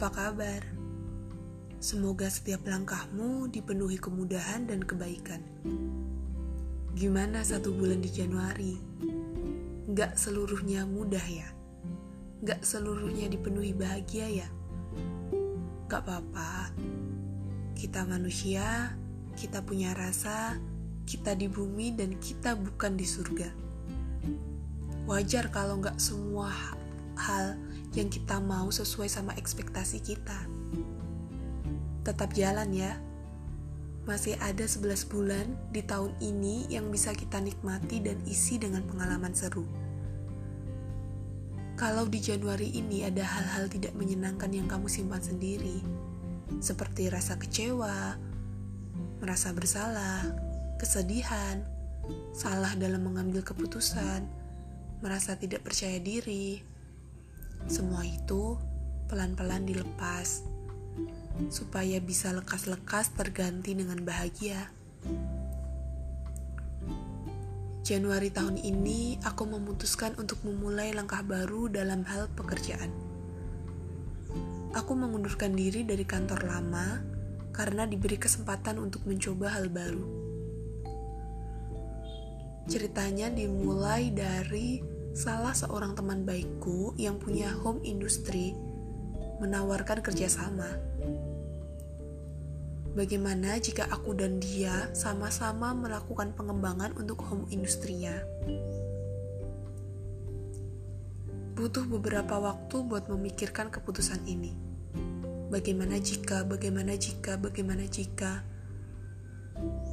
Apa kabar? Semoga setiap langkahmu dipenuhi kemudahan dan kebaikan. Gimana satu bulan di Januari? Gak seluruhnya mudah ya? Gak seluruhnya dipenuhi bahagia ya? Gak apa-apa. Kita manusia, kita punya rasa, kita di bumi dan kita bukan di surga. Wajar kalau gak semua hal yang kita mau sesuai sama ekspektasi kita. Tetap jalan ya. Masih ada 11 bulan di tahun ini yang bisa kita nikmati dan isi dengan pengalaman seru. Kalau di Januari ini ada hal-hal tidak menyenangkan yang kamu simpan sendiri, seperti rasa kecewa, merasa bersalah, kesedihan, salah dalam mengambil keputusan, merasa tidak percaya diri, semua itu pelan-pelan dilepas supaya bisa lekas-lekas terganti dengan bahagia. Januari tahun ini, aku memutuskan untuk memulai langkah baru dalam hal pekerjaan. Aku mengundurkan diri dari kantor lama karena diberi kesempatan untuk mencoba hal baru. Ceritanya dimulai dari salah seorang teman baikku yang punya home industry menawarkan kerjasama. Bagaimana jika aku dan dia sama-sama melakukan pengembangan untuk home industrinya? Butuh beberapa waktu buat memikirkan keputusan ini. Bagaimana jika, bagaimana jika, bagaimana jika?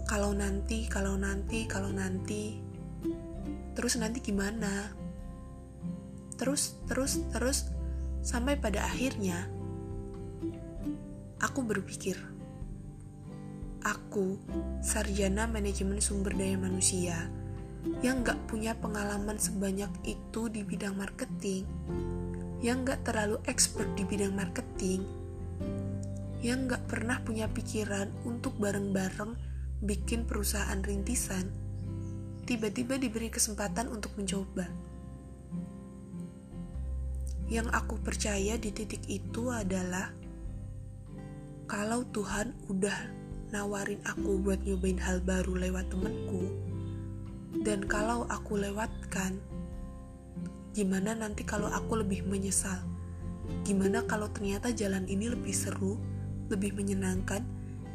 Kalau nanti, kalau nanti, kalau nanti, terus nanti gimana? Terus terus terus sampai pada akhirnya aku berpikir aku sarjana manajemen sumber daya manusia yang gak punya pengalaman sebanyak itu di bidang marketing yang gak terlalu expert di bidang marketing yang gak pernah punya pikiran untuk bareng-bareng bikin perusahaan rintisan tiba-tiba diberi kesempatan untuk mencoba yang aku percaya di titik itu adalah kalau Tuhan udah nawarin aku buat nyobain hal baru lewat temenku, dan kalau aku lewatkan, gimana nanti kalau aku lebih menyesal? Gimana kalau ternyata jalan ini lebih seru, lebih menyenangkan,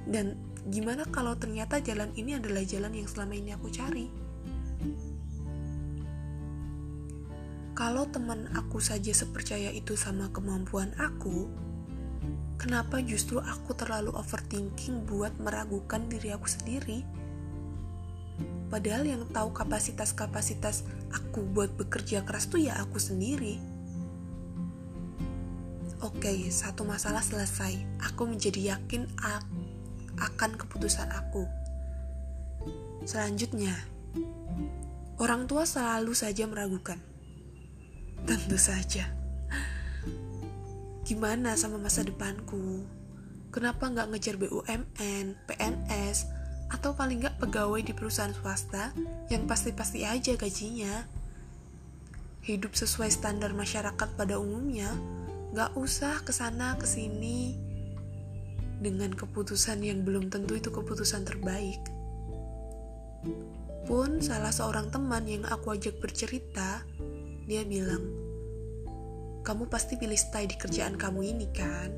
dan gimana kalau ternyata jalan ini adalah jalan yang selama ini aku cari? Kalau teman aku saja sepercaya itu sama kemampuan aku, kenapa justru aku terlalu overthinking buat meragukan diri aku sendiri? Padahal yang tahu kapasitas-kapasitas aku buat bekerja keras tuh ya aku sendiri. Oke, satu masalah selesai. Aku menjadi yakin akan keputusan aku. Selanjutnya, orang tua selalu saja meragukan Tentu saja. Gimana sama masa depanku? Kenapa nggak ngejar BUMN, PNS, atau paling nggak pegawai di perusahaan swasta yang pasti-pasti aja gajinya? Hidup sesuai standar masyarakat pada umumnya, nggak usah ke sana ke sini dengan keputusan yang belum tentu itu keputusan terbaik. Pun salah seorang teman yang aku ajak bercerita, dia bilang, kamu pasti pilih stay di kerjaan kamu ini kan?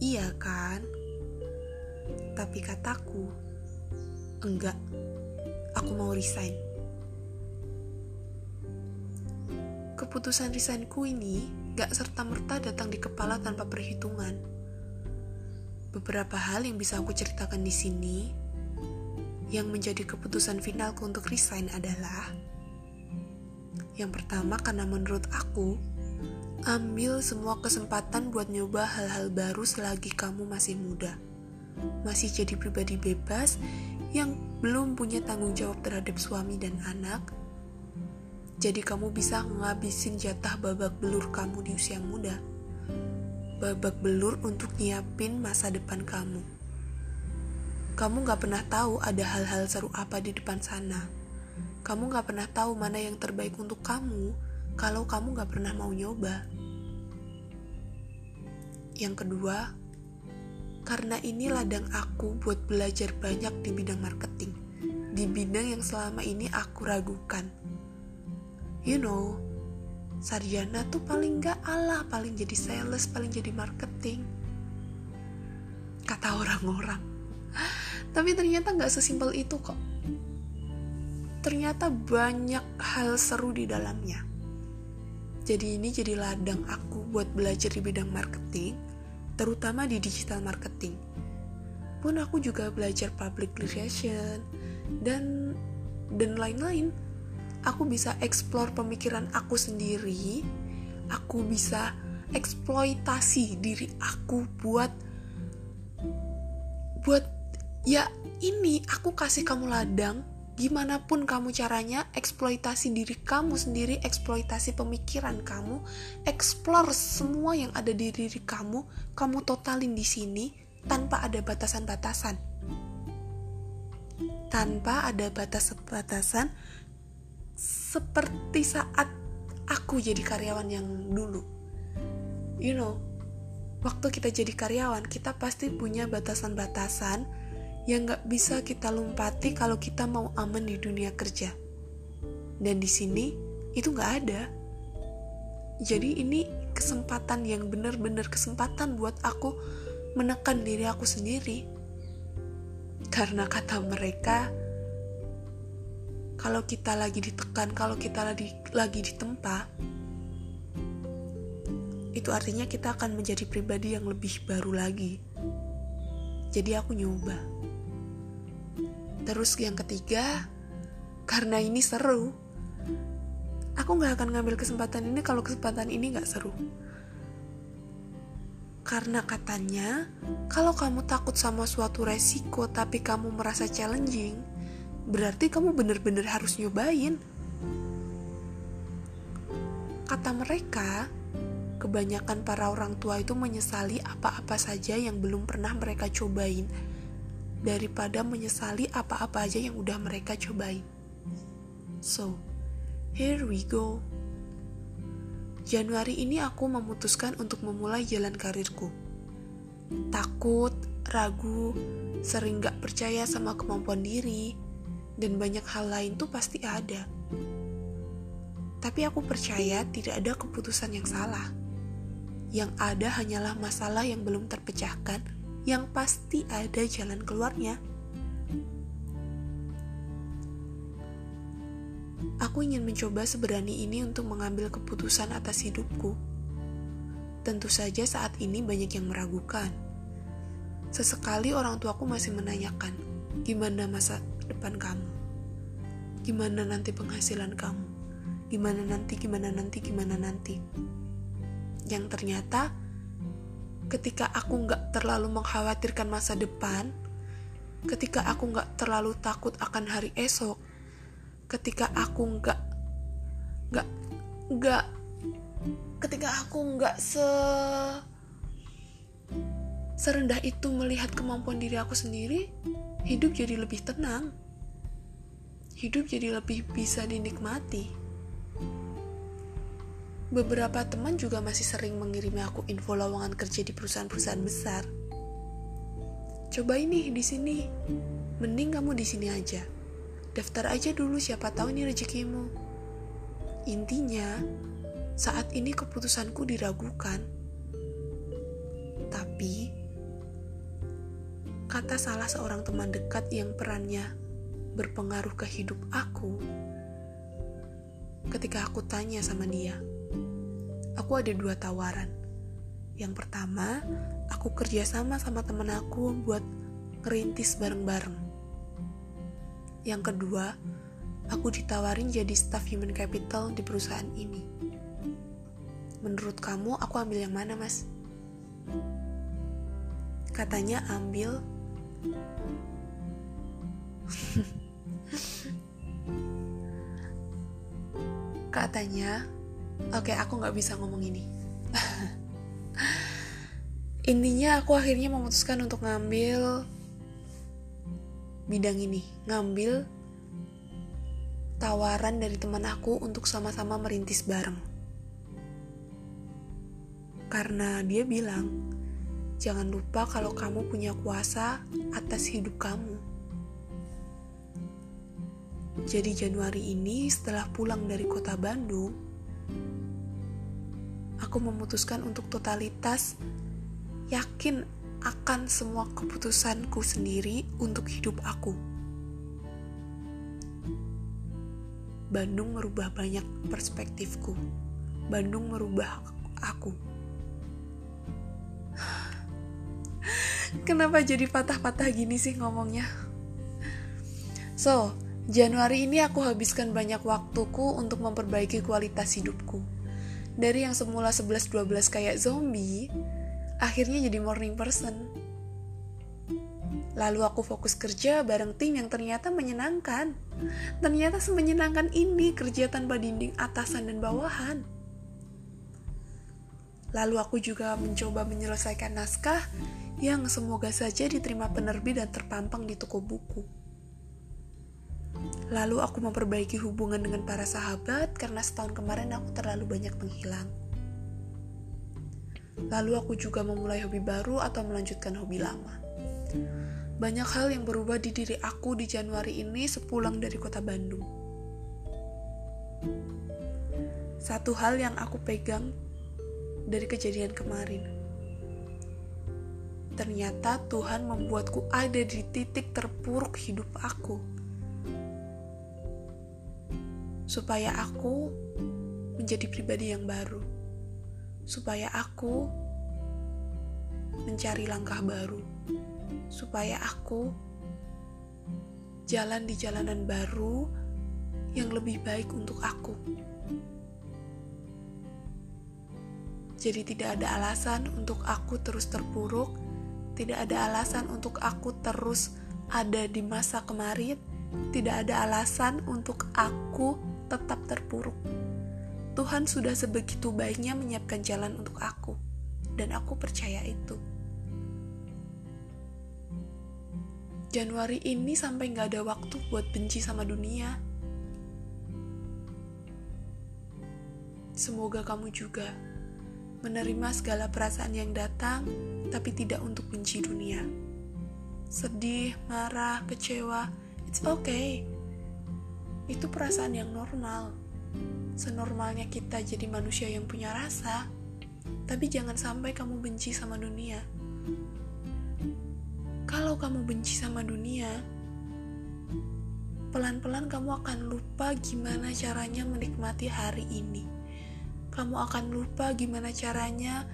Iya kan? Tapi kataku, enggak, aku mau resign. Keputusan resignku ini gak serta-merta datang di kepala tanpa perhitungan. Beberapa hal yang bisa aku ceritakan di sini yang menjadi keputusan finalku untuk resign adalah yang pertama karena menurut aku, ambil semua kesempatan buat nyoba hal-hal baru selagi kamu masih muda. Masih jadi pribadi bebas yang belum punya tanggung jawab terhadap suami dan anak. Jadi kamu bisa ngabisin jatah babak belur kamu di usia muda. Babak belur untuk nyiapin masa depan kamu. Kamu gak pernah tahu ada hal-hal seru apa di depan sana kamu gak pernah tahu mana yang terbaik untuk kamu kalau kamu gak pernah mau nyoba. Yang kedua, karena ini ladang aku buat belajar banyak di bidang marketing, di bidang yang selama ini aku ragukan. You know, sarjana tuh paling gak Allah, paling jadi sales, paling jadi marketing. Kata orang-orang. Tapi ternyata gak sesimpel itu kok. Ternyata banyak hal seru di dalamnya. Jadi ini jadi ladang aku buat belajar di bidang marketing, terutama di digital marketing. Pun aku juga belajar public relation dan dan lain-lain aku bisa explore pemikiran aku sendiri aku bisa eksploitasi diri aku buat buat ya ini aku kasih kamu ladang gimana pun kamu caranya eksploitasi diri kamu sendiri eksploitasi pemikiran kamu explore semua yang ada di diri kamu kamu totalin di sini tanpa ada batasan-batasan tanpa ada batas-batasan seperti saat aku jadi karyawan yang dulu. You know, waktu kita jadi karyawan, kita pasti punya batasan-batasan yang gak bisa kita lompati kalau kita mau aman di dunia kerja. Dan di sini, itu gak ada. Jadi ini kesempatan yang benar-benar kesempatan buat aku menekan diri aku sendiri. Karena kata mereka, kalau kita lagi ditekan, kalau kita lagi lagi ditempa, itu artinya kita akan menjadi pribadi yang lebih baru lagi. Jadi aku nyoba. Terus yang ketiga, karena ini seru, aku nggak akan ngambil kesempatan ini kalau kesempatan ini nggak seru. Karena katanya, kalau kamu takut sama suatu resiko tapi kamu merasa challenging, berarti kamu bener-bener harus nyobain. Kata mereka, kebanyakan para orang tua itu menyesali apa-apa saja yang belum pernah mereka cobain daripada menyesali apa-apa aja yang udah mereka cobain. So, here we go. Januari ini aku memutuskan untuk memulai jalan karirku. Takut, ragu, sering gak percaya sama kemampuan diri, dan banyak hal lain tuh pasti ada. Tapi aku percaya tidak ada keputusan yang salah. Yang ada hanyalah masalah yang belum terpecahkan, yang pasti ada jalan keluarnya. Aku ingin mencoba seberani ini untuk mengambil keputusan atas hidupku. Tentu saja saat ini banyak yang meragukan. Sesekali orang tuaku masih menanyakan, gimana masa depan kamu? Gimana nanti penghasilan kamu? Gimana nanti, gimana nanti, gimana nanti? Yang ternyata ketika aku nggak terlalu mengkhawatirkan masa depan, ketika aku nggak terlalu takut akan hari esok, ketika aku nggak nggak nggak ketika aku nggak se serendah itu melihat kemampuan diri aku sendiri, hidup jadi lebih tenang. Hidup jadi lebih bisa dinikmati. Beberapa teman juga masih sering mengirimi aku info lowongan kerja di perusahaan-perusahaan besar. Coba ini di sini. Mending kamu di sini aja. Daftar aja dulu siapa tahu ini rezekimu. Intinya, saat ini keputusanku diragukan. Tapi kata salah seorang teman dekat yang perannya berpengaruh ke hidup aku. Ketika aku tanya sama dia, aku ada dua tawaran. Yang pertama, aku kerja sama sama temen aku buat ngerintis bareng-bareng. Yang kedua, aku ditawarin jadi staff human capital di perusahaan ini. Menurut kamu, aku ambil yang mana, Mas? Katanya ambil Katanya, oke okay, aku nggak bisa ngomong ini. Intinya aku akhirnya memutuskan untuk ngambil bidang ini, ngambil tawaran dari teman aku untuk sama-sama merintis bareng. Karena dia bilang, Jangan lupa kalau kamu punya kuasa atas hidup kamu. Jadi Januari ini setelah pulang dari kota Bandung, aku memutuskan untuk totalitas yakin akan semua keputusanku sendiri untuk hidup aku. Bandung merubah banyak perspektifku. Bandung merubah aku. Kenapa jadi patah-patah gini sih ngomongnya? So, Januari ini aku habiskan banyak waktuku untuk memperbaiki kualitas hidupku. Dari yang semula 11-12 kayak zombie, akhirnya jadi morning person. Lalu aku fokus kerja bareng tim yang ternyata menyenangkan. Ternyata semenyenangkan ini kerja tanpa dinding atasan dan bawahan. Lalu aku juga mencoba menyelesaikan naskah yang semoga saja diterima penerbit dan terpampang di toko buku. Lalu aku memperbaiki hubungan dengan para sahabat karena setahun kemarin aku terlalu banyak menghilang. Lalu aku juga memulai hobi baru atau melanjutkan hobi lama. Banyak hal yang berubah di diri aku di Januari ini sepulang dari kota Bandung. Satu hal yang aku pegang dari kejadian kemarin ternyata Tuhan membuatku ada di titik terpuruk hidup aku. Supaya aku menjadi pribadi yang baru. Supaya aku mencari langkah baru. Supaya aku jalan di jalanan baru yang lebih baik untuk aku. Jadi tidak ada alasan untuk aku terus terpuruk tidak ada alasan untuk aku terus ada di masa kemarin. Tidak ada alasan untuk aku tetap terpuruk. Tuhan sudah sebegitu baiknya menyiapkan jalan untuk aku, dan aku percaya itu. Januari ini sampai gak ada waktu buat benci sama dunia. Semoga kamu juga menerima segala perasaan yang datang, tapi tidak untuk benci dunia. Sedih, marah, kecewa, it's okay. Itu perasaan yang normal. Senormalnya kita jadi manusia yang punya rasa, tapi jangan sampai kamu benci sama dunia. Kalau kamu benci sama dunia, pelan-pelan kamu akan lupa gimana caranya menikmati hari ini kamu akan lupa gimana caranya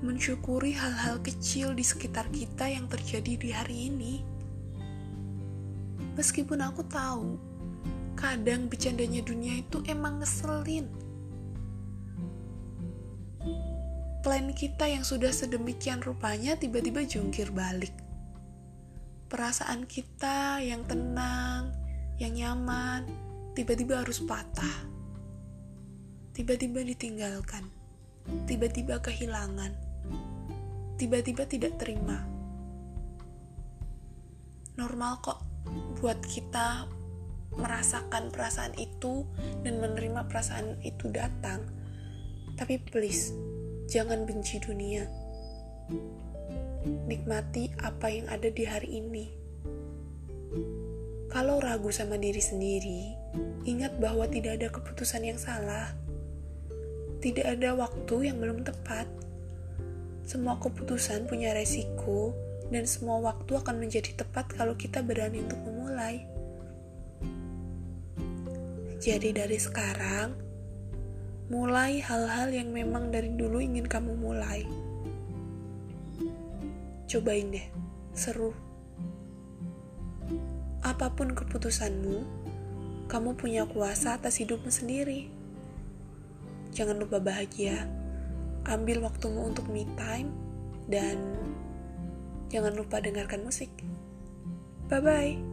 mensyukuri hal-hal kecil di sekitar kita yang terjadi di hari ini. Meskipun aku tahu, kadang bercandanya dunia itu emang ngeselin. Plan kita yang sudah sedemikian rupanya tiba-tiba jungkir balik. Perasaan kita yang tenang, yang nyaman, tiba-tiba harus patah tiba-tiba ditinggalkan, tiba-tiba kehilangan, tiba-tiba tidak terima. Normal kok buat kita merasakan perasaan itu dan menerima perasaan itu datang. Tapi please, jangan benci dunia. Nikmati apa yang ada di hari ini. Kalau ragu sama diri sendiri, ingat bahwa tidak ada keputusan yang salah tidak ada waktu yang belum tepat. Semua keputusan punya resiko, dan semua waktu akan menjadi tepat kalau kita berani untuk memulai. Jadi, dari sekarang, mulai hal-hal yang memang dari dulu ingin kamu mulai. Cobain deh, seru. Apa pun keputusanmu, kamu punya kuasa atas hidupmu sendiri. Jangan lupa bahagia. Ambil waktumu untuk me time dan jangan lupa dengarkan musik. Bye bye.